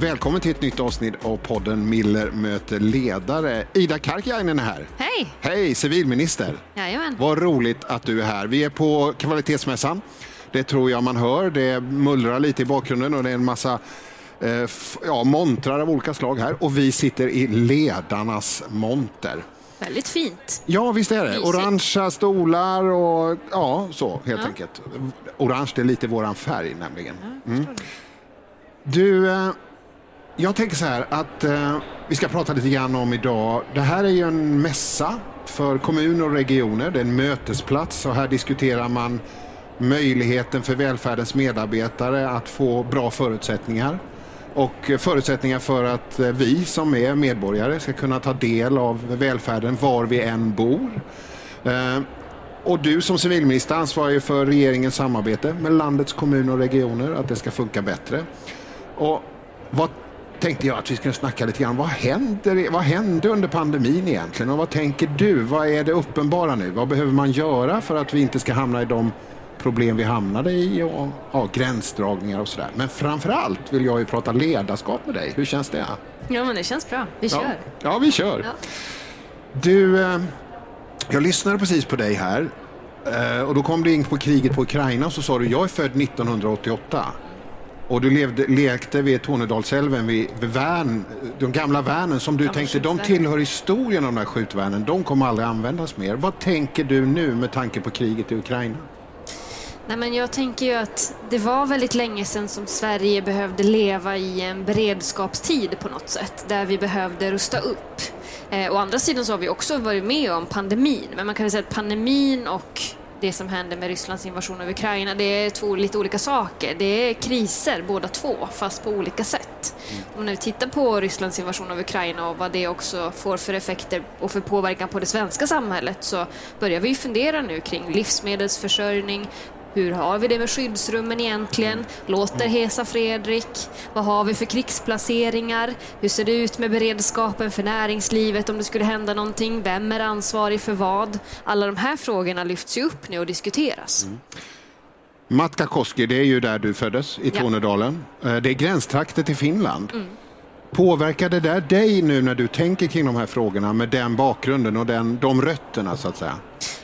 Välkommen till ett nytt avsnitt av podden Miller möter ledare. Ida Karkiainen är här. Hej! Hej, civilminister. Jajamän. Vad roligt att du är här. Vi är på Kvalitetsmässan. Det tror jag man hör. Det mullrar lite i bakgrunden och det är en massa eh, ja, montrar av olika slag här. Och vi sitter i ledarnas monter. Väldigt fint. Ja, visst är det. Mysigt. Orangea stolar och ja, så helt enkelt. Orange det är lite våran färg nämligen. Mm. Du, eh, jag tänker så här att eh, vi ska prata lite grann om idag. Det här är ju en mässa för kommuner och regioner. Det är en mötesplats och här diskuterar man möjligheten för välfärdens medarbetare att få bra förutsättningar och förutsättningar för att vi som är medborgare ska kunna ta del av välfärden var vi än bor. Eh, Och du som civilminister ansvarar ju för regeringens samarbete med landets kommuner och regioner, att det ska funka bättre. Och vad tänkte jag att vi skulle snacka lite grann. Vad händer, vad hände under pandemin egentligen? Och vad tänker du? Vad är det uppenbara nu? Vad behöver man göra för att vi inte ska hamna i de problem vi hamnade i och ja, gränsdragningar och sådär. Men framför allt vill jag ju prata ledarskap med dig. Hur känns det? Ja, men det känns bra. Vi Ja, kör. ja vi kör. Ja. Du, eh, jag lyssnade precis på dig här eh, och då kom du in på kriget på Ukraina och så sa du jag är född 1988. Och du levde, lekte vid Tornedalsälven vid, vid Värn, de gamla värnen som du Gamla tänkte, de tillhör historien de här skjutvärnen. De kommer aldrig användas mer. Vad tänker du nu med tanke på kriget i Ukraina? Nej, men jag tänker ju att det var väldigt länge sedan som Sverige behövde leva i en beredskapstid på något sätt, där vi behövde rusta upp. Eh, å andra sidan så har vi också varit med om pandemin, men man kan väl säga att pandemin och det som hände med Rysslands invasion av Ukraina, det är två lite olika saker. Det är kriser båda två, fast på olika sätt. Och när vi tittar på Rysslands invasion av Ukraina och vad det också får för effekter och för påverkan på det svenska samhället så börjar vi fundera nu kring livsmedelsförsörjning, hur har vi det med skyddsrummen egentligen? Låter Hesa Fredrik? Vad har vi för krigsplaceringar? Hur ser det ut med beredskapen för näringslivet om det skulle hända någonting? Vem är ansvarig för vad? Alla de här frågorna lyfts ju upp nu och diskuteras. Matkakoski, det är ju där du föddes, i Ja. Tornedalen. Eh, Det är gränstrakter till Finland. Påverkar det där dig nu när du tänker kring de här frågorna med den bakgrunden och den, de rötterna så att säga?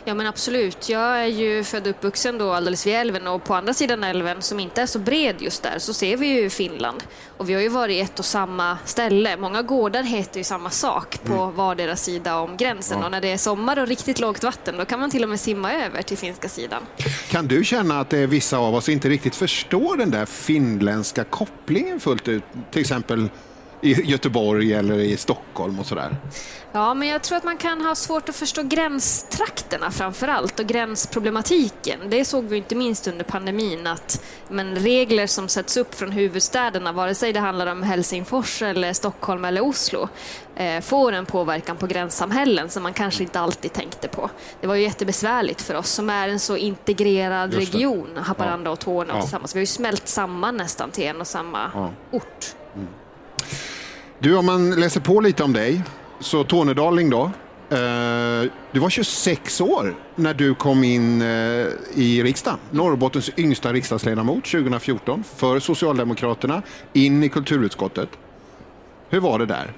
Ja men absolut. Jag är ju född och uppvuxen då alldeles vid älven och på andra sidan älven som inte är så bred just där så ser vi ju Finland. Och vi har ju varit i ett och samma ställe. Många gårdar heter ju samma sak på vardera sida om gränsen och när det är sommar och riktigt lågt vatten då kan man till och med simma över till finska sidan. Kan du känna att det är vissa av oss inte riktigt förstår den där finländska kopplingen fullt ut? Till exempel i Göteborg eller i Stockholm och sådär. Ja, men jag tror att man kan ha svårt att förstå gränstrakterna framför allt och gränsproblematiken. Det såg vi inte minst under pandemin att men, regler som sätts upp från huvudstäderna, vare sig det handlar om Helsingfors eller Stockholm eller Oslo, eh, får en påverkan på gränssamhällen som man kanske inte alltid tänkte på. Det var ju jättebesvärligt för oss som är en så integrerad region, Haparanda och Torneå Ja. tillsammans. Vi har ju smält samman nästan till en och samma Ja. ort. Du, om man läser på lite om dig, så Tornedaling då. Eh, du var 26 år när du kom in eh, i riksdagen. Norrbottens yngsta riksdagsledamot 2014 för Socialdemokraterna in i kulturutskottet. Hur var det där?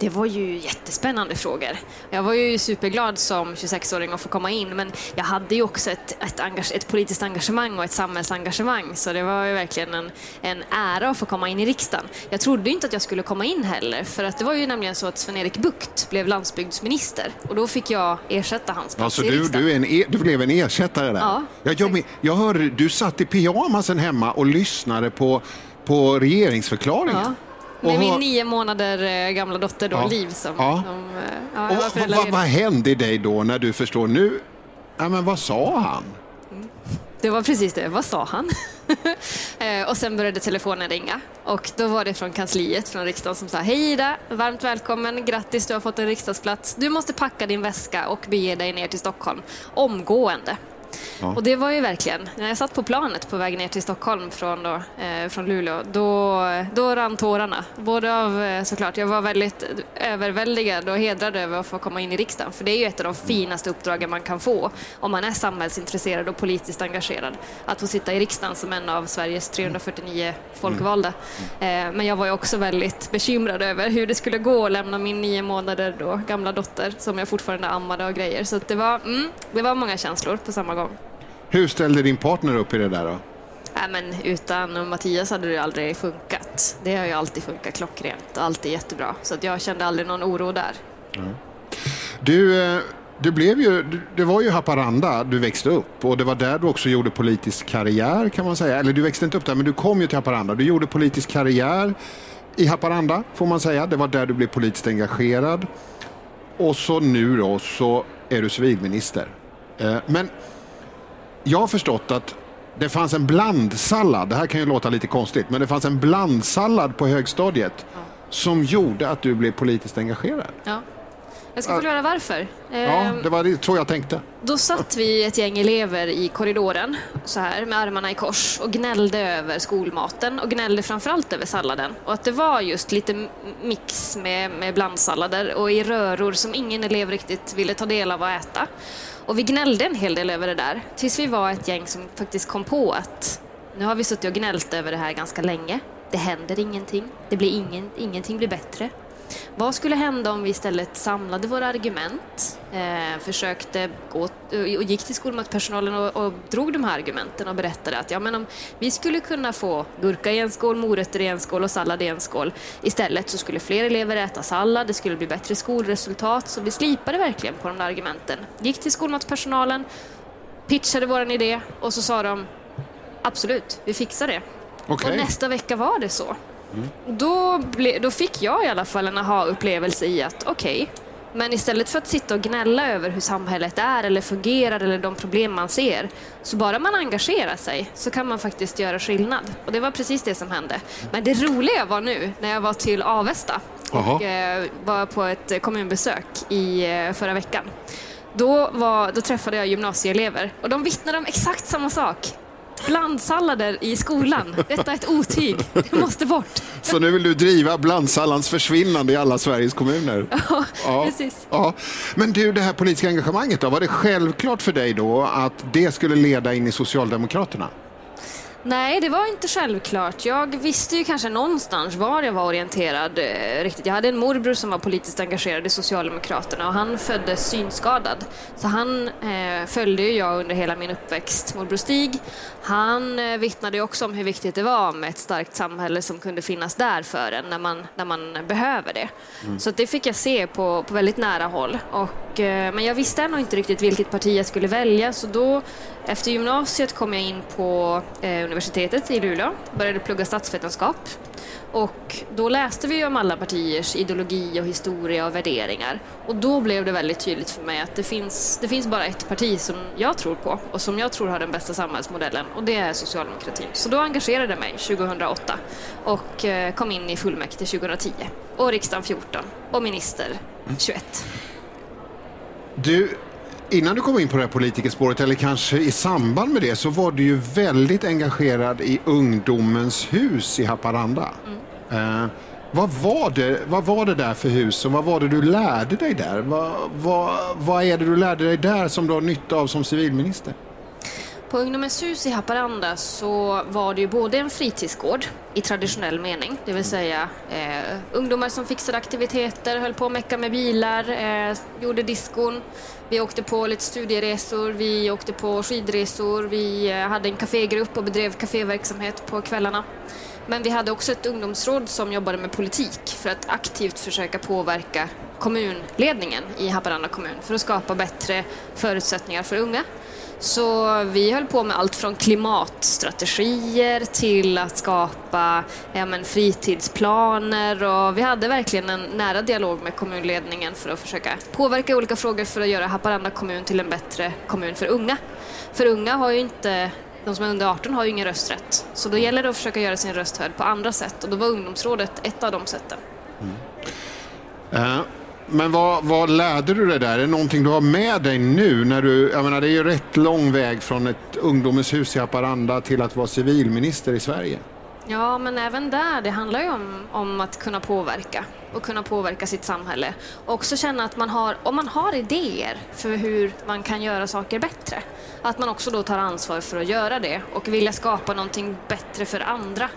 Det var ju jättespännande frågor. Jag var ju superglad som 26-åring att få komma in, men jag hade ju också ett, ett, engage, ett politiskt engagemang och ett samhällsengagemang, så det var ju verkligen en, en ära att få komma in i riksdagen. Jag trodde inte att jag skulle komma in heller, för att det var ju nämligen så att Sven-Erik Bucht blev landsbygdsminister och då fick jag ersätta hans plats Alltså i du, riksdagen. du, en e- du blev en ersättare där. Ja, jag, jag, jag hörde, du satt i pyjamasen hemma och lyssnade på, på regeringsförklaringen. Ja. Och Med min vad- nio månader eh, gamla dotter då, Ja. Liv, som, Ja. som eh, ja, Och vad, vad, vad hände i dig då när du förstår nu? Ja, men vad sa han? Det var precis det. Vad sa han? Eh, och sen började telefonen ringa och då var det från kansliet, från riksdagen som sa Hej Ida, varmt välkommen, grattis du har fått en riksdagsplats. Du måste packa din väska och bege dig ner till Stockholm omgående. Ja. Och det var ju verkligen, när jag satt på planet på väg ner till Stockholm från, då, eh, från Luleå, då, då rann tårarna. Både av, eh, såklart, jag var väldigt överväldigad och hedrad över att få komma in i riksdagen, för det är ju ett av de finaste uppdragen man kan få om man är samhällsintresserad och politiskt engagerad. Att få sitta i riksdagen som en av Sveriges 349 folkvalda. Mm. Eh, men jag var ju också väldigt bekymrad över hur det skulle gå att lämna min nio månader då gamla dotter som jag fortfarande ammade och grejer. Så det, var, mm, det var många känslor på samma gång. Hur ställde din partner upp i det där då? Nej, men utan Mattias hade det aldrig funkat. Det har ju alltid funkat klockrent, alltid jättebra. Så att jag kände aldrig någon oro där. Mm. Du, eh, du blev ju, det var ju Haparanda du växte upp och det var där du också gjorde politisk karriär kan man säga. Eller du växte inte upp där men du kom ju till Haparanda. Du gjorde politisk karriär i Haparanda får man säga. Det var där du blev politiskt engagerad. Och så nu då så är du civilminister. Eh, men jag har förstått att det fanns en blandsallad, det här kan ju låta lite konstigt, men det fanns en blandsallad på högstadiet ja. som gjorde att du blev politiskt engagerad. Ja. Jag ska förklara varför. Ja, ehm, det var det så jag tänkte. Då satt vi ett gäng elever i korridoren så här med armarna i kors och gnällde över skolmaten och gnällde framförallt över salladen. Och att det var just lite mix med, med blandsallader och i röror som ingen elev riktigt ville ta del av och äta. Och vi gnällde en hel del över det där tills vi var ett gäng som faktiskt kom på att nu har vi suttit och gnällt över det här ganska länge. Det händer ingenting. Det blir ingen, ingenting blir bättre. Vad skulle hända om vi istället samlade våra argument, eh, försökte gå och gick till skolmatspersonalen och, och drog de här argumenten och berättade att ja, men om vi skulle kunna få gurka i en skål, morötter i en skål och sallad i en skål istället så skulle fler elever äta sallad, det skulle bli bättre skolresultat. Så vi slipade verkligen på de där argumenten. Gick till skolmatspersonalen, pitchade vår idé och så sa de absolut, vi fixar det. Okay. Och nästa vecka var det så. Mm. Då, ble, då fick jag i alla fall en aha-upplevelse i att okej, okay, men istället för att sitta och gnälla över hur samhället är eller fungerar eller de problem man ser, så bara man engagerar sig så kan man faktiskt göra skillnad. Och det var precis det som hände. Men det roliga var nu när jag var till Avesta och eh, var på ett kommunbesök i eh, förra veckan. Då, var, då träffade jag gymnasieelever och de vittnade om exakt samma sak. Blandsallader i skolan. Detta är ett otyg. Det måste bort. Så nu vill du driva blandsalladens försvinnande i alla Sveriges kommuner? Ja, ja, precis. Ja. Men du, det här politiska engagemanget då, var det självklart för dig då att det skulle leda in i Socialdemokraterna? Nej, det var inte självklart. Jag visste ju kanske någonstans var jag var orienterad eh, riktigt. Jag hade en morbror som var politiskt engagerad i Socialdemokraterna och han föddes synskadad. Så han eh, följde ju jag under hela min uppväxt, morbror Stig. Han eh, vittnade också om hur viktigt det var med ett starkt samhälle som kunde finnas där för en när man, när man behöver det. Mm. Så det fick jag se på, på väldigt nära håll. Och, eh, men jag visste ändå inte riktigt vilket parti jag skulle välja så då efter gymnasiet kom jag in på eh, universitetet i Luleå, började plugga statsvetenskap. Och då läste vi om alla partiers ideologi och historia och värderingar. Och då blev det väldigt tydligt för mig att det finns, det finns bara ett parti som jag tror på och som jag tror har den bästa samhällsmodellen och det är socialdemokratin. Så då engagerade jag mig 2008 och eh, kom in i fullmäktige 2010 och riksdagen 14 och minister 21. Du, Innan du kom in på det här politikerspåret, eller kanske i samband med det, så var du ju väldigt engagerad i Ungdomens hus i Haparanda. Mm. Eh, vad, var det, vad var det där för hus och vad var det du lärde dig där? Vad, vad, vad är det du lärde dig där som du har nytta av som civilminister? På Ungdomens hus i Haparanda så var det ju både en fritidsgård i traditionell mening, det vill säga eh, ungdomar som fixade aktiviteter, höll på att mecka med bilar, eh, gjorde diskon. Vi åkte på lite studieresor, vi åkte på skidresor, vi eh, hade en kafégrupp och bedrev kaféverksamhet på kvällarna. Men vi hade också ett ungdomsråd som jobbade med politik för att aktivt försöka påverka kommunledningen i Haparanda kommun för att skapa bättre förutsättningar för unga. Så vi höll på med allt från klimatstrategier till att skapa ja, men, fritidsplaner och vi hade verkligen en nära dialog med kommunledningen för att försöka påverka olika frågor för att göra Haparanda kommun till en bättre kommun för unga. För unga har ju inte de som är under 18 har ju ingen rösträtt. Så då gäller det att försöka göra sin röst hörd på andra sätt och då var ungdomsrådet ett av de sätten. Mm. Uh, men vad, vad lärde du dig där? Är det någonting du har med dig nu? När du, jag menar, det är ju rätt lång väg från ett ungdomens hus i Haparanda till att vara civilminister i Sverige. Ja, men även där, det handlar ju om, om att kunna påverka och kunna påverka sitt samhälle. Och också känna att man har, om man har idéer för hur man kan göra saker bättre, att man också då tar ansvar för att göra det och vilja skapa någonting bättre för andra.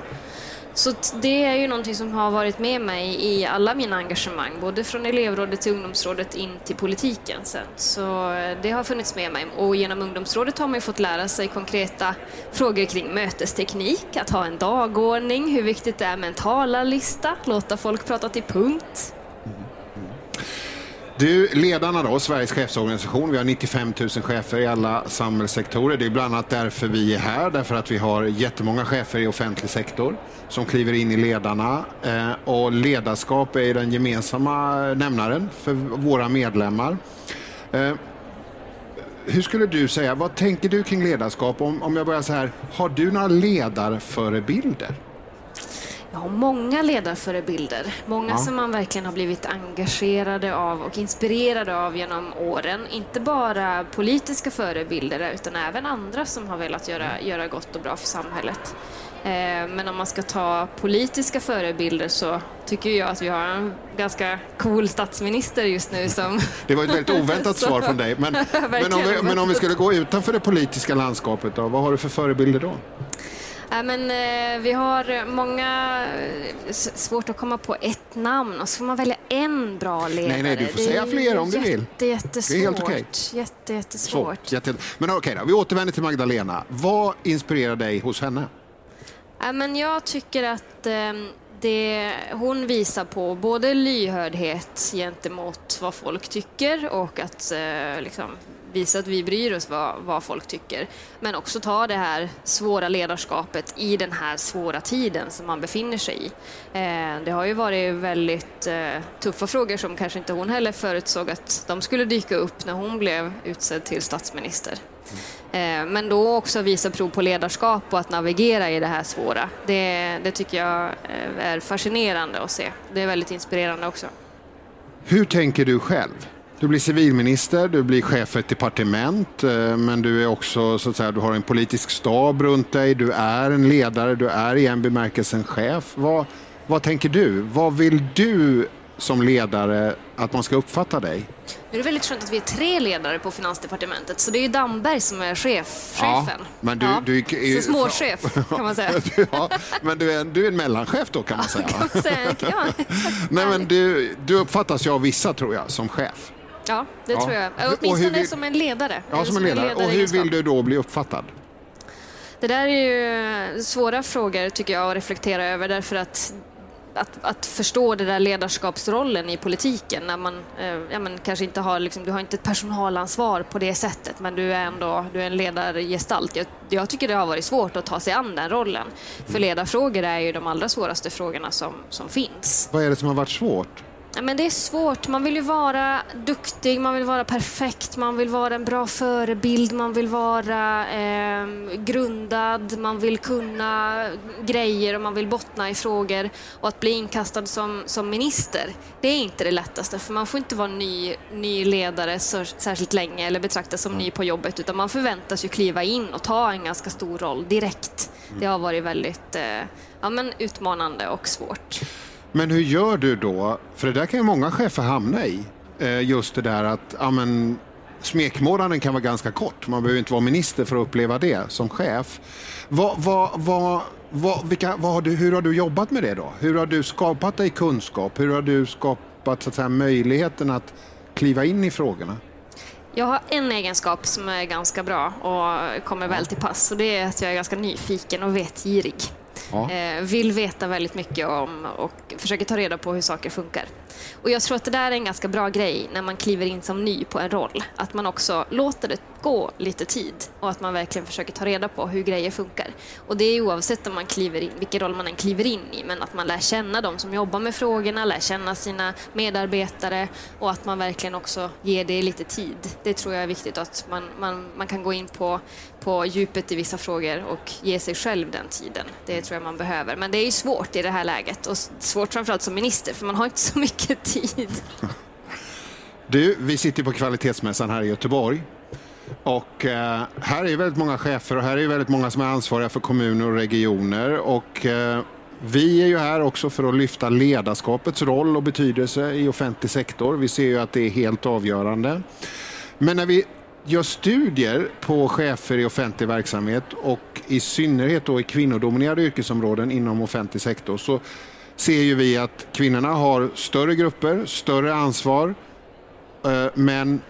Så det är ju någonting som har varit med mig i alla mina engagemang, både från elevrådet till ungdomsrådet in till politiken sen. Så eh, det har funnits med mig och genom ungdomsrådet har man ju fått lära sig konkreta frågor kring mötesteknik, att ha en dagordning, hur viktigt det är med en talarlista, låta folk prata till punkt. Du, ledarna då, Sveriges chefsorganisation, vi har 95 000 chefer i alla samhällssektorer. Det är bland annat därför vi är här, därför att vi har jättemånga chefer i offentlig sektor som kliver in i ledarna. Eh, och ledarskap är den gemensamma nämnaren för våra medlemmar. Eh, hur skulle du säga, vad tänker du kring ledarskap? Om, om jag börjar så här, har du några ledarförebilder? Jag har många ledarförebilder. Många ja. som man verkligen har blivit engagerade av och inspirerade av genom åren. Inte bara politiska förebilder utan även andra som har velat göra, göra gott och bra för samhället. Eh, men om man ska ta politiska förebilder så tycker jag att vi har en ganska cool statsminister just nu som... Det var ett väldigt oväntat svar från dig. Men, men, om vi, men om vi skulle gå utanför det politiska landskapet då, vad har du för förebilder då? Ja, men, eh, vi har många, eh, svårt att komma på ett namn och så får man välja en bra ledare. Nej, nej, du får säga fler om jätte, du vill. Det är helt okej. Jätte, jättesvårt. Svårt, jätte, men okej då, vi återvänder till Magdalena. Vad inspirerar dig hos henne? Ja, men jag tycker att eh, det hon visar på både lyhördhet gentemot vad folk tycker och att eh, liksom, visa att vi bryr oss vad, vad folk tycker. Men också ta det här svåra ledarskapet i den här svåra tiden som man befinner sig i. Eh, det har ju varit väldigt eh, tuffa frågor som kanske inte hon heller förutsåg att de skulle dyka upp när hon blev utsedd till statsminister. Eh, men då också visa prov på ledarskap och att navigera i det här svåra. Det, det tycker jag är fascinerande att se. Det är väldigt inspirerande också. Hur tänker du själv? Du blir civilminister, du blir chef för ett departement, eh, men du är också så att säga, du har en politisk stab runt dig, du är en ledare, du är i en bemärkelse en chef. Vad, vad tänker du? Vad vill du som ledare att man ska uppfatta dig? Nu är det väldigt skönt att vi är tre ledare på Finansdepartementet, så det är ju Damberg som är chef, chefen. Ja, men du, ja. du är, så småchef kan man säga. ja, men du är, du är en mellanchef då kan man säga. Kan man säga. Ja, Nej, men du, du uppfattas ju av vissa tror jag som chef. Ja, det tror jag. Åtminstone vill... som en ledare. Ja, som en ledare. ledare. Och hur vill du då bli uppfattad? Det där är ju svåra frågor tycker jag att reflektera över därför att att, att, förstå det där ledarskapsrollen i politiken när man eh, ja, men kanske inte har, liksom, du har inte ett personalansvar på det sättet men du är ändå du är en ledargestalt. Jag, jag tycker det har varit svårt att ta sig an den rollen. För ledarfrågor är ju de allra svåraste frågorna som, som finns. Vad är det som har varit svårt? Men det är svårt. Man vill ju vara duktig, man vill vara perfekt, man vill vara en bra förebild, man vill vara eh, grundad, man vill kunna grejer och man vill bottna i frågor. Och att bli inkastad som, som minister, det är inte det lättaste för man får inte vara ny, ny ledare så, särskilt länge eller betraktas som ny på jobbet utan man förväntas ju kliva in och ta en ganska stor roll direkt. Det har varit väldigt eh, ja, men utmanande och svårt. Men hur gör du då? För det där kan ju många chefer hamna i. Eh, just det där att ja, men, smekmånaden kan vara ganska kort. Man behöver inte vara minister för att uppleva det som chef. Vad, vad, vad, vad, vilka, vad har du, hur har du jobbat med det då? Hur har du skapat dig kunskap? Hur har du skapat så att säga, möjligheten att kliva in i frågorna? Jag har en egenskap som är ganska bra och kommer väl till pass och det är att jag är ganska nyfiken och vetgirig. Ja. Eh, vill veta väldigt mycket om och försöker ta reda på hur saker funkar. Och jag tror att det där är en ganska bra grej när man kliver in som ny på en roll. Att man också låter det gå lite tid och att man verkligen försöker ta reda på hur grejer funkar. Och det är oavsett om man kliver in, vilken roll man än kliver in i, men att man lär känna de som jobbar med frågorna, lär känna sina medarbetare och att man verkligen också ger det lite tid. Det tror jag är viktigt att man, man, man kan gå in på, på djupet i vissa frågor och ge sig själv den tiden. Det tror jag man behöver. Men det är ju svårt i det här läget och svårt framförallt som minister för man har inte så mycket tid. Du, vi sitter på kvalitetsmässan här i Göteborg. Och eh, här är väldigt många chefer och här är väldigt många som är ansvariga för kommuner och regioner. Och eh, vi är ju här också för att lyfta ledarskapets roll och betydelse i offentlig sektor. Vi ser ju att det är helt avgörande. Men när vi gör studier på chefer i offentlig verksamhet och i synnerhet då i kvinnodominerade yrkesområden inom offentlig sektor så ser ju vi att kvinnorna har större grupper, större ansvar, eh, men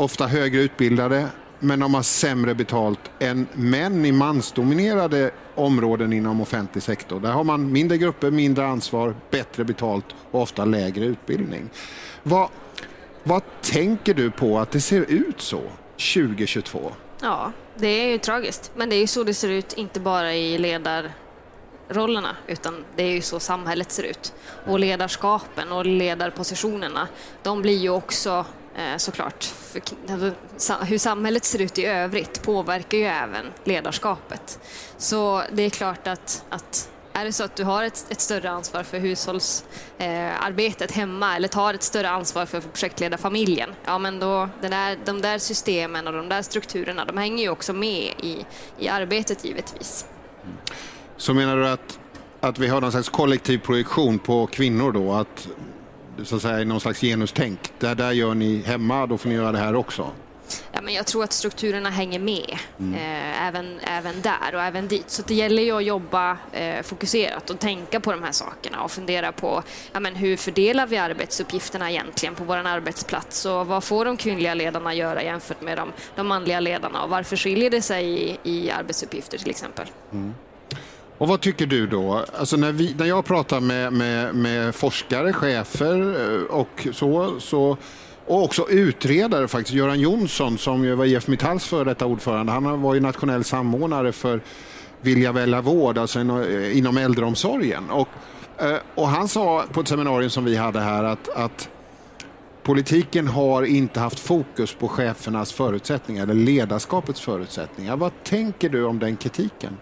ofta högre utbildade, men de har sämre betalt än män i mansdominerade områden inom offentlig sektor. Där har man mindre grupper, mindre ansvar, bättre betalt och ofta lägre utbildning. Vad, vad tänker du på att det ser ut så 2022? Ja, det är ju tragiskt. Men det är ju så det ser ut, inte bara i ledarrollerna, utan det är ju så samhället ser ut. Och ledarskapen och ledarpositionerna, de blir ju också Eh, såklart, för, alltså, hur samhället ser ut i övrigt påverkar ju även ledarskapet. Så det är klart att, att är det så att du har ett, ett större ansvar för hushållsarbetet eh, hemma eller tar ett större ansvar för projektledarfamiljen, ja men då, den där, de där systemen och de där strukturerna, de hänger ju också med i, i arbetet givetvis. Mm. Så menar du att, att vi har någon slags kollektiv projektion på kvinnor då? Att så att säga någon slags genustänk? Där, där gör ni hemma, då får ni göra det här också? Ja, men jag tror att strukturerna hänger med mm. eh, även, även där och även dit. Så det gäller ju att jobba eh, fokuserat och tänka på de här sakerna och fundera på ja, men hur fördelar vi arbetsuppgifterna egentligen på vår arbetsplats och vad får de kvinnliga ledarna göra jämfört med de, de manliga ledarna och varför skiljer det sig i, i arbetsuppgifter till exempel. Mm. Och vad tycker du då? Alltså när, vi, när jag pratar med, med, med forskare, chefer eh, och så, så och också utredare faktiskt. Göran Jonsson som ju var IF Metalls före detta ordförande, han var ju nationell samordnare för Vilja välja vård, alltså inom eh, äldreomsorgen. Och, eh, och han sa på ett seminarium som vi hade här att, att politiken har inte haft fokus på chefernas förutsättningar eller ledarskapets förutsättningar. Vad tänker du om den kritiken?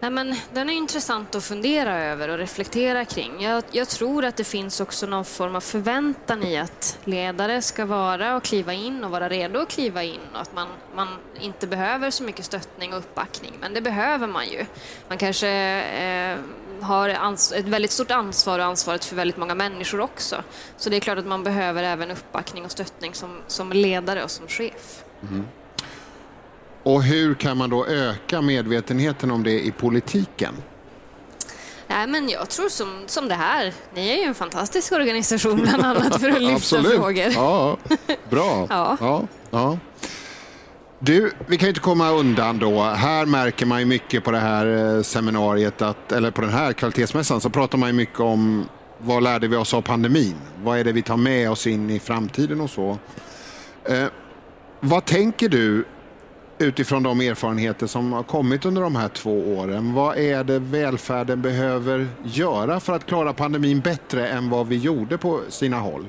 Nej, men den är intressant att fundera över och reflektera kring. Jag, jag, tror att det finns också någon form av förväntan i att ledare ska vara och kliva in och vara redo att kliva in och att man, man inte behöver så mycket stöttning och uppbackning, men det behöver man ju. Man kanske eh, har ett väldigt stort ansvar och ansvaret för väldigt många människor också. Så det är klart att man behöver även uppbackning och stöttning som, som ledare och som chef. Mm. Och hur kan man då öka medvetenheten om det i politiken? Nej, men jag tror som, som det här. Ni är ju en fantastisk organisation bland annat för att lyfta frågor. Ja, bra. ja. Ja, ja. Du, vi kan ju inte komma undan då. Här märker man ju mycket på det här eh, seminariet, att, eller på den här kvalitetsmässan, så pratar man ju mycket om vad lärde vi oss av pandemin? Vad är det vi tar med oss in i framtiden och så? Eh, vad tänker du utifrån de erfarenheter som har kommit under de här två åren. Vad är det välfärden behöver göra för att klara pandemin bättre än vad vi gjorde på sina håll?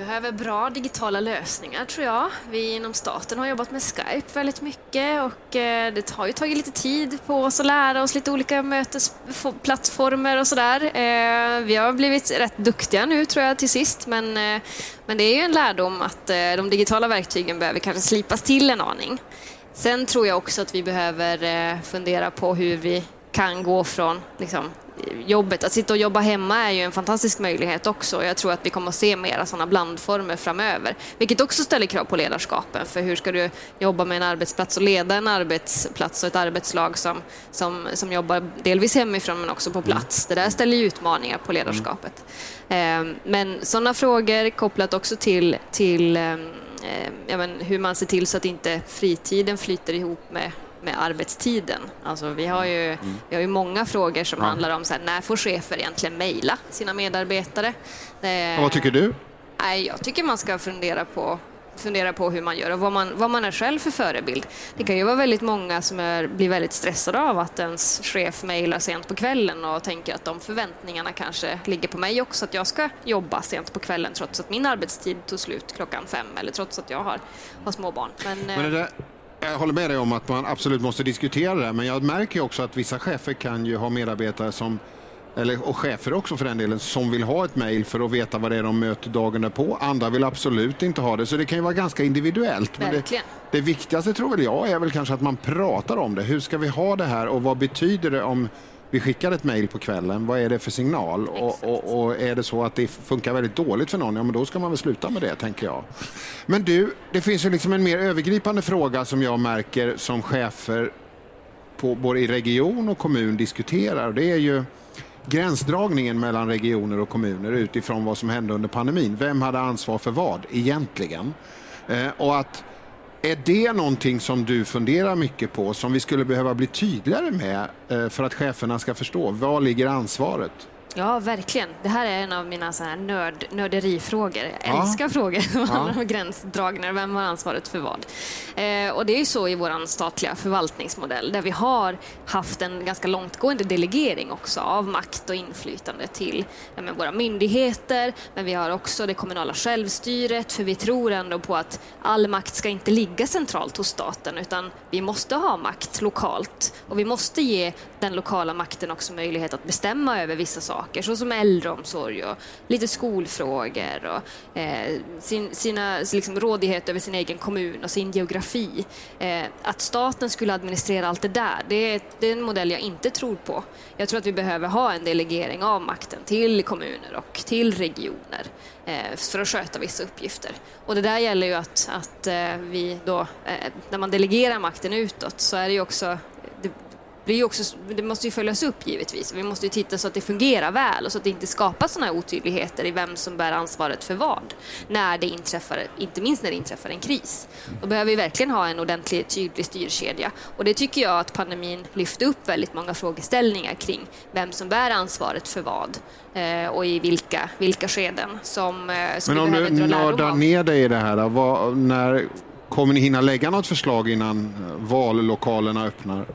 Vi behöver bra digitala lösningar tror jag. Vi inom staten har jobbat med Skype väldigt mycket och eh, det har ju tagit lite tid på oss att lära oss lite olika mötesplattformar och sådär. Eh, vi har blivit rätt duktiga nu tror jag till sist men, eh, men det är ju en lärdom att de digitala verktygen behöver kanske slipas till en aning. Sen tror jag också att vi behöver fundera på hur vi kan gå från liksom, jobbet. Att sitta och jobba hemma är ju en fantastisk möjlighet också. Jag tror att vi kommer att se mera sådana blandformer framöver, vilket också ställer krav på ledarskapen. För hur ska du jobba med en arbetsplats och leda en arbetsplats och ett arbetslag som, som, som jobbar delvis hemifrån men också på plats? Det där ställer ju utmaningar på ledarskapet. Mm. Men sådana frågor kopplat också till, till ehm, eh, men, hur man ser till så att inte fritiden flyter ihop med med arbetstiden. Alltså, vi, har ju, mm. vi har ju många frågor som ja. handlar om så här, när får chefer egentligen mejla sina medarbetare? Det, vad tycker du? Nej, jag tycker man ska fundera på fundera på hur man gör och vad man, vad man är själv för förebild. Det kan ju vara väldigt många som är, blir väldigt stressade av att ens chef mejlar sent på kvällen och tänker att de förväntningarna kanske ligger på mig också, att jag ska jobba sent på kvällen trots att min arbetstid tog slut klockan fem eller trots att jag har, har små barn. Men, Men det, jag håller med dig om att man absolut måste diskutera det, men jag märker också att vissa chefer kan ju ha medarbetare som eller, och chefer också för den delen, som vill ha ett mejl för att veta vad det är de möter dagen därpå. Andra vill absolut inte ha det, så det kan ju vara ganska individuellt. Men det, det, viktigaste tror väl jag är väl kanske att man pratar om det. Hur ska vi ha det här och vad betyder det om vi skickar ett mejl på kvällen, vad är det för signal? Och, och, och, är det så att det funkar väldigt dåligt för någon, ja men då ska man väl sluta med det, tänker jag. Men du, det finns ju liksom en mer övergripande fråga som jag märker som chefer på, både i region och kommun diskuterar. Det är ju gränsdragningen mellan regioner och kommuner utifrån vad som hände under pandemin. Vem hade ansvar för vad egentligen? Eh, och att är det någonting som du funderar mycket på, som vi skulle behöva bli tydligare med eh, för att cheferna ska förstå? Var ligger ansvaret? Ja, verkligen. Det här är en av mina så här nörd, nörderifrågor. Jag ja. älskar frågor som handlar om gränsdragningar. Vem har ansvaret för vad? Eh, och det är ju så i vår statliga förvaltningsmodell där vi har haft en ganska långtgående delegering också av makt och inflytande till ja, våra myndigheter. Men vi har också det kommunala självstyret för vi tror ändå på att all makt ska inte ligga centralt hos staten utan vi måste ha makt lokalt och vi måste ge den lokala makten också möjlighet att bestämma över vissa saker saker såsom äldreomsorg och lite skolfrågor och eh, sin, sina liksom, rådighet över sin egen kommun och sin geografi. Eh, att staten skulle administrera allt det där, det är, det är en modell jag inte tror på. Jag tror att vi behöver ha en delegering av makten till kommuner och till regioner eh, för att sköta vissa uppgifter. Och det där gäller ju att, att eh, vi då, eh, när man delegerar makten utåt så är det ju också är också, det måste ju följas upp givetvis. Vi måste ju titta så att det fungerar väl och så att det inte skapas sådana här otydligheter i vem som bär ansvaret för vad. När det inträffar, inte minst när det inträffar en kris. Då behöver vi verkligen ha en ordentlig tydlig styrkedja. Och det tycker jag att pandemin lyfte upp väldigt många frågeställningar kring vem som bär ansvaret för vad eh, och i vilka, vilka skeden som, eh, som Men om du nördar ner dig i det här, vad, när kommer ni hinna lägga något förslag innan vallokalerna öppnar?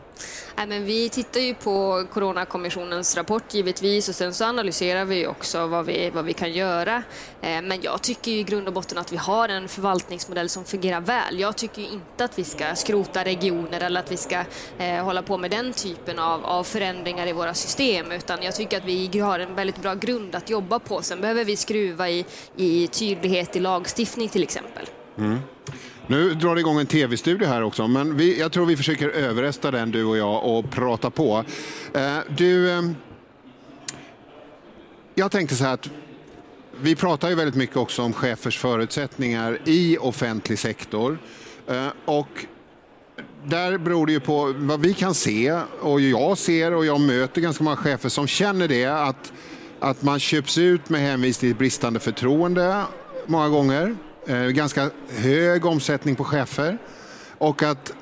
Nej, men vi tittar ju på Coronakommissionens rapport givetvis och sen så analyserar vi också vad vi, vad vi kan göra. Eh, men jag tycker i grund och botten att vi har en förvaltningsmodell som fungerar väl. Jag tycker inte att vi ska skrota regioner eller att vi ska eh, hålla på med den typen av, av förändringar i våra system utan jag tycker att vi har en väldigt bra grund att jobba på. Sen behöver vi skruva i, i tydlighet i lagstiftning till exempel. Mm. Nu drar det igång en tv-studio här också, men vi, jag tror vi försöker överrösta den du och jag och prata på. Eh, du, eh, jag tänkte så här att vi pratar ju väldigt mycket också om chefers förutsättningar i offentlig sektor. Eh, och där beror det ju på vad vi kan se och jag ser och jag möter ganska många chefer som känner det att, att man köps ut med hänvisning till bristande förtroende många gånger. Eh, ganska hög omsättning på chefer. Och att,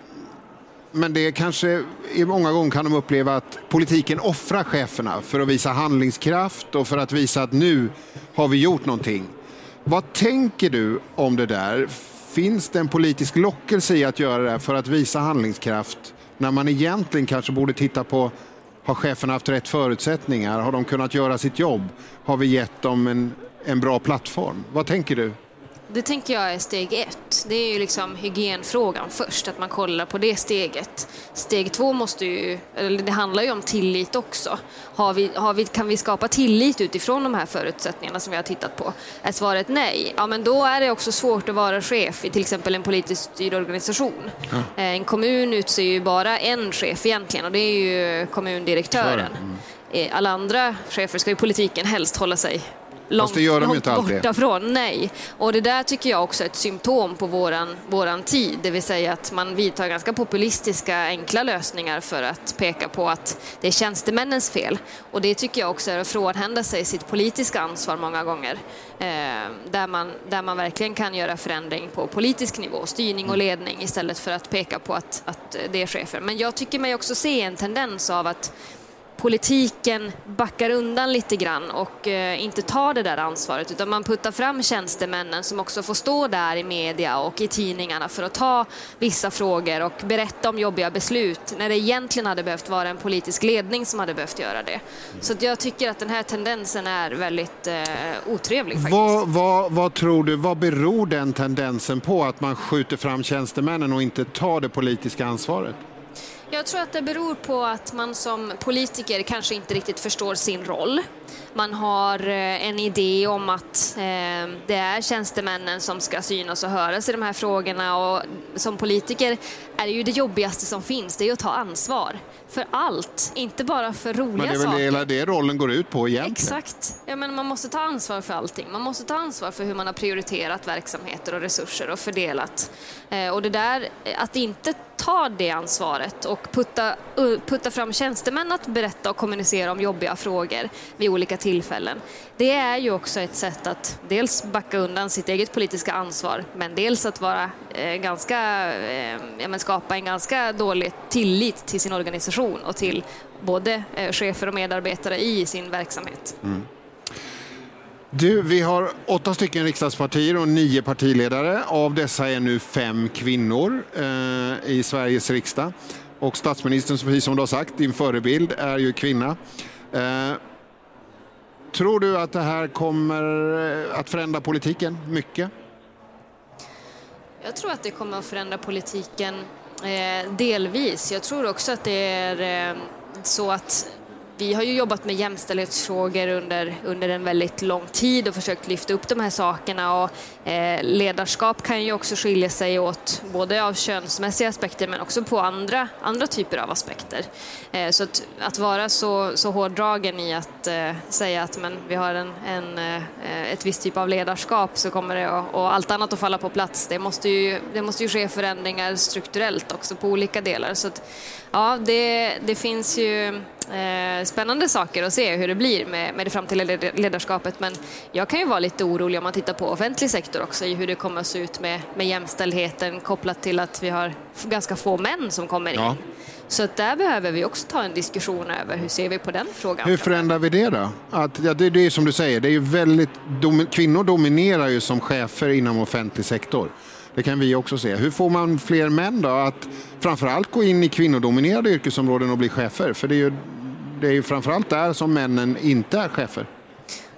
men det kanske, många gånger kan de uppleva att politiken offrar cheferna för att visa handlingskraft och för att visa att nu har vi gjort någonting. Vad tänker du om det där? Finns det en politisk lockelse i att göra det för att visa handlingskraft när man egentligen kanske borde titta på har cheferna haft rätt förutsättningar? Har de kunnat göra sitt jobb? Har vi gett dem en, en bra plattform? Vad tänker du? Det tänker jag är steg ett. Det är ju liksom hygienfrågan först, att man kollar på det steget. Steg två måste ju, eller det handlar ju om tillit också. Har vi, har vi, kan vi skapa tillit utifrån de här förutsättningarna som vi har tittat på? Är svaret nej, ja men då är det också svårt att vara chef i till exempel en politiskt styrd organisation. Eh, en kommun utser ju bara en chef egentligen och det är ju kommundirektören. Mm. Eh, alla andra chefer ska ju politiken helst hålla sig långt, långt borta från. Nej. Och det där tycker jag också är ett symptom på våran, våran tid, det vill säga att man vidtar ganska populistiska enkla lösningar för att peka på att det är tjänstemännens fel. Och det tycker jag också är att frånhända sig sitt politiska ansvar många gånger. Eh, där, man, där man verkligen kan göra förändring på politisk nivå, styrning och ledning istället för att peka på att, att det är chefer. Men jag tycker mig också se en tendens av att politiken backar undan lite grann och eh, inte tar det där ansvaret utan man puttar fram tjänstemännen som också får stå där i media och i tidningarna för att ta vissa frågor och berätta om jobbiga beslut när det egentligen hade behövt vara en politisk ledning som hade behövt göra det. Så jag tycker att den här tendensen är väldigt eh, otrevlig. Faktiskt. Vad, vad, vad tror du, vad beror den tendensen på att man skjuter fram tjänstemännen och inte tar det politiska ansvaret? Jag tror att det beror på att man som politiker kanske inte riktigt förstår sin roll. Man har eh, en idé om att eh, det är tjänstemännen som ska synas och höras i de här frågorna och som politiker är det ju det jobbigaste som finns, det är att ta ansvar för allt, inte bara för roliga saker. Men det är väl saker. det rollen går ut på egentligen? Exakt. Ja, men man måste ta ansvar för allting. Man måste ta ansvar för hur man har prioriterat verksamheter och resurser och fördelat. Eh, och det där, att inte ta det ansvaret och putta, putta fram tjänstemän att berätta och kommunicera om jobbiga frågor vid olika tillfällen. Det är ju också ett sätt att dels backa undan sitt eget politiska ansvar men dels att vara eh, ganska, eh, ja, men skapa en ganska dålig tillit till sin organisation och till både eh, chefer och medarbetare i sin verksamhet. Mm. Du, vi har åtta stycken riksdagspartier och nio partiledare. Av dessa är nu fem kvinnor eh, i Sveriges riksdag. Och statsministern, precis som du har sagt, din förebild är ju kvinna. Eh, tror du att det här kommer eh, att förändra politiken mycket? Jag tror att det kommer att förändra politiken eh, delvis. Jag tror också att det är eh, så att vi har ju jobbat med jämställdhetsfrågor under, under en väldigt lång tid och försökt lyfta upp de här sakerna. Och, eh, ledarskap kan ju också skilja sig åt både av könsmässiga aspekter men också på andra, andra typer av aspekter. Eh, så att, att, vara så, så hårdragen i att eh, säga att men, vi har en, en, eh, ett visst typ av ledarskap så kommer det att, och allt annat att falla på plats. Det måste ju, det måste ju ske förändringar strukturellt också på olika delar. Så att, ja, det, det finns ju Eh, spännande saker att se hur det blir med, med det framtida ledarskapet. Men jag kan ju vara lite orolig om man tittar på offentlig sektor också i hur det kommer att se ut med, med jämställdheten kopplat till att vi har ganska få män som kommer in. Ja. Så där behöver vi också ta en diskussion över hur ser vi på den frågan. Hur förändrar vi det då? Att, ja, det, det är som du säger, det är väldigt, dom, kvinnor dominerar ju som chefer inom offentlig sektor. Det kan vi också se. Hur får man fler män då att framförallt gå in i kvinnodominerade yrkesområden och bli chefer? För det är ju, det är ju framförallt där som männen inte är chefer.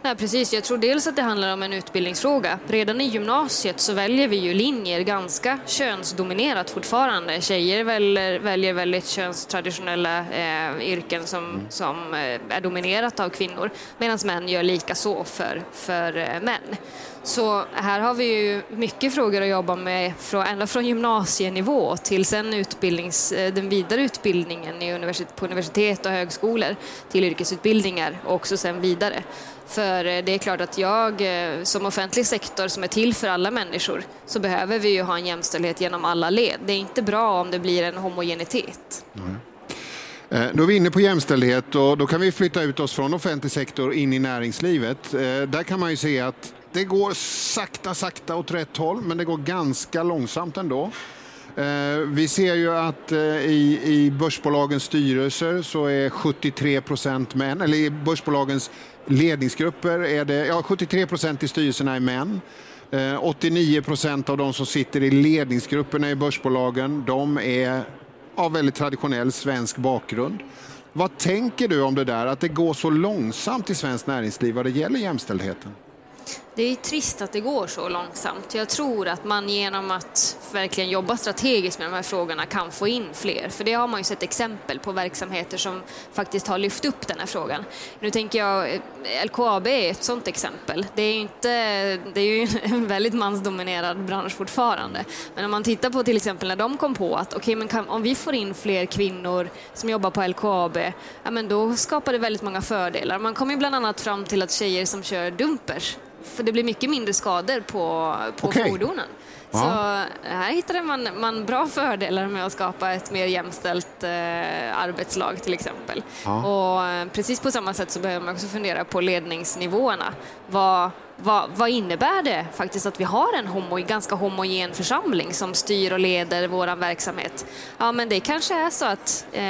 Nej, precis. Jag tror dels att det handlar om en utbildningsfråga. Redan i gymnasiet så väljer vi ju linjer ganska könsdominerat fortfarande. Tjejer väljer, väljer väldigt könstraditionella eh, yrken som, mm. som eh, är dominerat av kvinnor medan män gör lika så för, för eh, män. Så här har vi ju mycket frågor att jobba med, ända från gymnasienivå till sen utbildnings, eh, den vidare utbildningen i universitet, på universitet och högskolor till yrkesutbildningar och också sen vidare. För eh, det är klart att jag eh, som offentlig sektor som är till för alla människor så behöver vi ju ha en jämställdhet genom alla led. Det är inte bra om det blir en homogenitet. Mm. Då är vi inne på jämställdhet och då kan vi flytta ut oss från offentlig sektor in i näringslivet. Där kan man ju se att det går sakta, sakta åt rätt håll, men det går ganska långsamt ändå. Eh, vi ser ju att eh, i, i börsbolagens styrelser så är 73 procent män, eller i börsbolagens ledningsgrupper är det, ja 73 procent i styrelserna är män. Eh, 89 procent av de som sitter i ledningsgrupperna i börsbolagen, de är av väldigt traditionell svensk bakgrund. Vad tänker du om det där, att det går så långsamt i svenskt näringsliv vad det gäller jämställdheten? Det är trist att det går så långsamt. Jag tror att man genom att verkligen jobba strategiskt med de här frågorna kan få in fler. För det har man ju sett exempel på verksamheter som faktiskt har lyft upp den här frågan. Nu tänker jag, eh, LKAB är ett sådant exempel. Det är ju, inte, det är ju en väldigt mansdominerad bransch fortfarande. Men om man tittar på till exempel när de kom på att okay, men kan, om vi får in fler kvinnor som jobbar på LKAB, ja, men då skapar det väldigt många fördelar. Man kom ju bland annat fram till att tjejer som kör dumpers för det blir mycket mindre skador på, på okay. fordonen. Så här hittade man, man bra fördelar med att skapa ett mer jämställt eh, arbetslag till exempel. Ja. Och eh, precis på samma sätt så behöver man också fundera på ledningsnivåerna. Vad, vad, vad, innebär det faktiskt att vi har en homo, ganska homogen församling som styr och leder vår verksamhet? Ja, men det kanske är så att eh,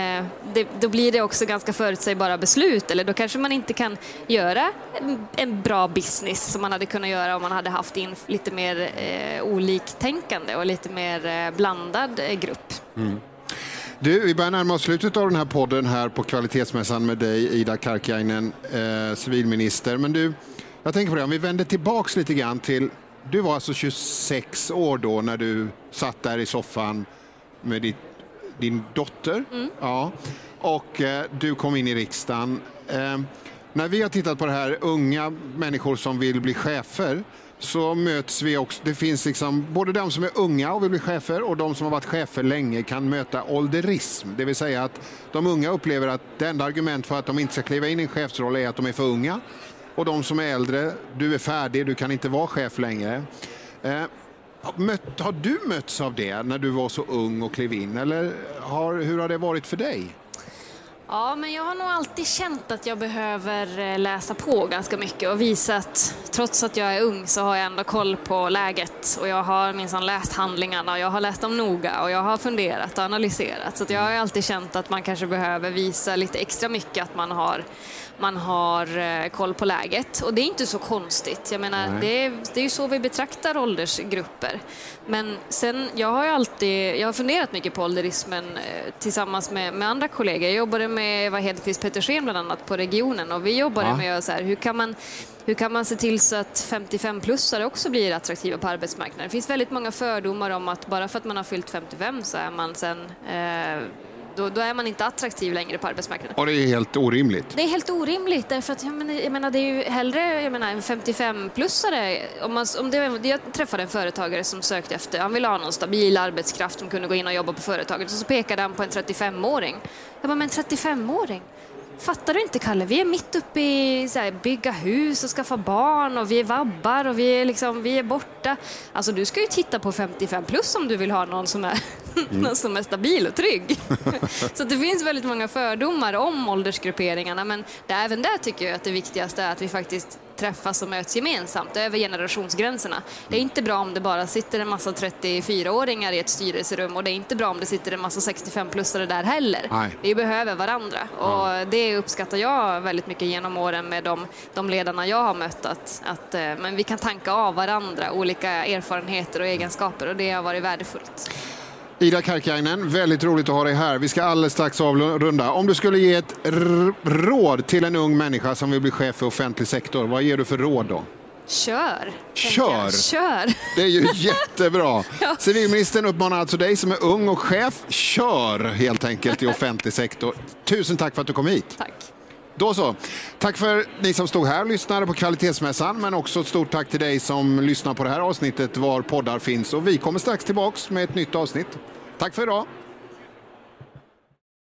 det, då blir det också ganska förutsägbara beslut eller då kanske man inte kan göra en, en bra business som man hade kunnat göra om man hade haft in lite mer eh, oliktänkande och lite mer eh, blandad eh, grupp. Mm. Du, vi börjar närma oss slutet av den här podden här på Kvalitetsmässan med dig, Ida Karkiainen, eh, civilminister. Men du, jag tänker på det, om vi vänder tillbaks lite grann till, du var alltså 26 år då när du satt där i soffan med ditt din dotter. Mm. Ja. Och eh, du kom in i riksdagen. Eh, när vi har tittat på det här, unga människor som vill bli chefer, så möts vi också. Det finns liksom både de som är unga och vill bli chefer och de som har varit chefer länge kan möta ålderism. Det vill säga att de unga upplever att det enda argument för att de inte ska kliva in i en chefsroll är att de är för unga. Och de som är äldre, du är färdig, du kan inte vara chef längre. Eh, mött, har du mötts av det när du var så ung och klev in? Eller har, hur har det varit för dig? Ja, men jag har nog alltid känt att jag behöver eh, läsa på ganska mycket och visa att trots att jag är ung så har jag ändå koll på läget och jag har minsann läst handlingarna och jag har läst dem noga och jag har funderat och analyserat. Så jag har alltid känt att man kanske behöver visa lite extra mycket att man har man har eh, koll på läget. Och det är inte så konstigt. Jag menar, det är, det är ju så vi betraktar åldersgrupper. Men sen, jag har ju alltid, jag har funderat mycket på ålderismen eh, tillsammans med, med andra kollegor. Jag jobbade med Eva Hedqvist Petersen bland annat på regionen och vi jobbade ja. med så här, hur kan man hur kan man se till så att 55-plussare också blir attraktiva på arbetsmarknaden? Det finns väldigt många fördomar om att bara för att man har fyllt 55 så är man sen eh, då, då, är man inte attraktiv längre på arbetsmarknaden. Och det är helt orimligt. Det är helt orimligt därför att jag menar, jag menar det är ju hellre jag menar, en 55-plussare. Om man, om det, jag träffade en företagare som sökte efter, han ville ha någon stabil arbetskraft som kunde gå in och jobba på företaget och så pekade han på en 35-åring. Jag bara, men 35-åring? Fattar du inte Kalle? Vi är mitt uppe i så här, bygga hus och skaffa barn och vi är vabbar och vi är, liksom, vi är borta. Alltså du ska ju titta på 55 plus om du vill ha någon som är, mm. någon som är stabil och trygg. så det finns väldigt många fördomar om åldersgrupperingarna men det, även där tycker jag att det viktigaste är att vi faktiskt träffas och möts gemensamt över generationsgränserna. Det är inte bra om det bara sitter en massa 34-åringar i ett styrelserum och det är inte bra om det sitter en massa 65-plussare där heller. Nej. Vi behöver varandra och det uppskattar jag väldigt mycket genom åren med de, de ledarna jag har mött att, att eh, men vi kan tanka av varandra olika erfarenheter och egenskaper och det har varit värdefullt. Ida Karkiainen, väldigt roligt att ha dig här. Vi ska alldeles strax avrunda. Om du skulle ge ett råd till en ung människa som vill bli chef för offentlig sektor, vad ger du för råd då? Kör! Kör! Kör! Det är ju jättebra. ja. Civilministern uppmanar alltså dig som är ung och chef, kör helt enkelt i offentlig sektor. Tusen tack för att du kom hit. Tack. Då så. Tack för ni som stod här och lyssnade på Kvalitetsmässan, men också ett stort tack till dig som lyssnar på det här avsnittet var poddar finns. Och vi kommer strax tillbaks med ett nytt avsnitt. Tack för idag.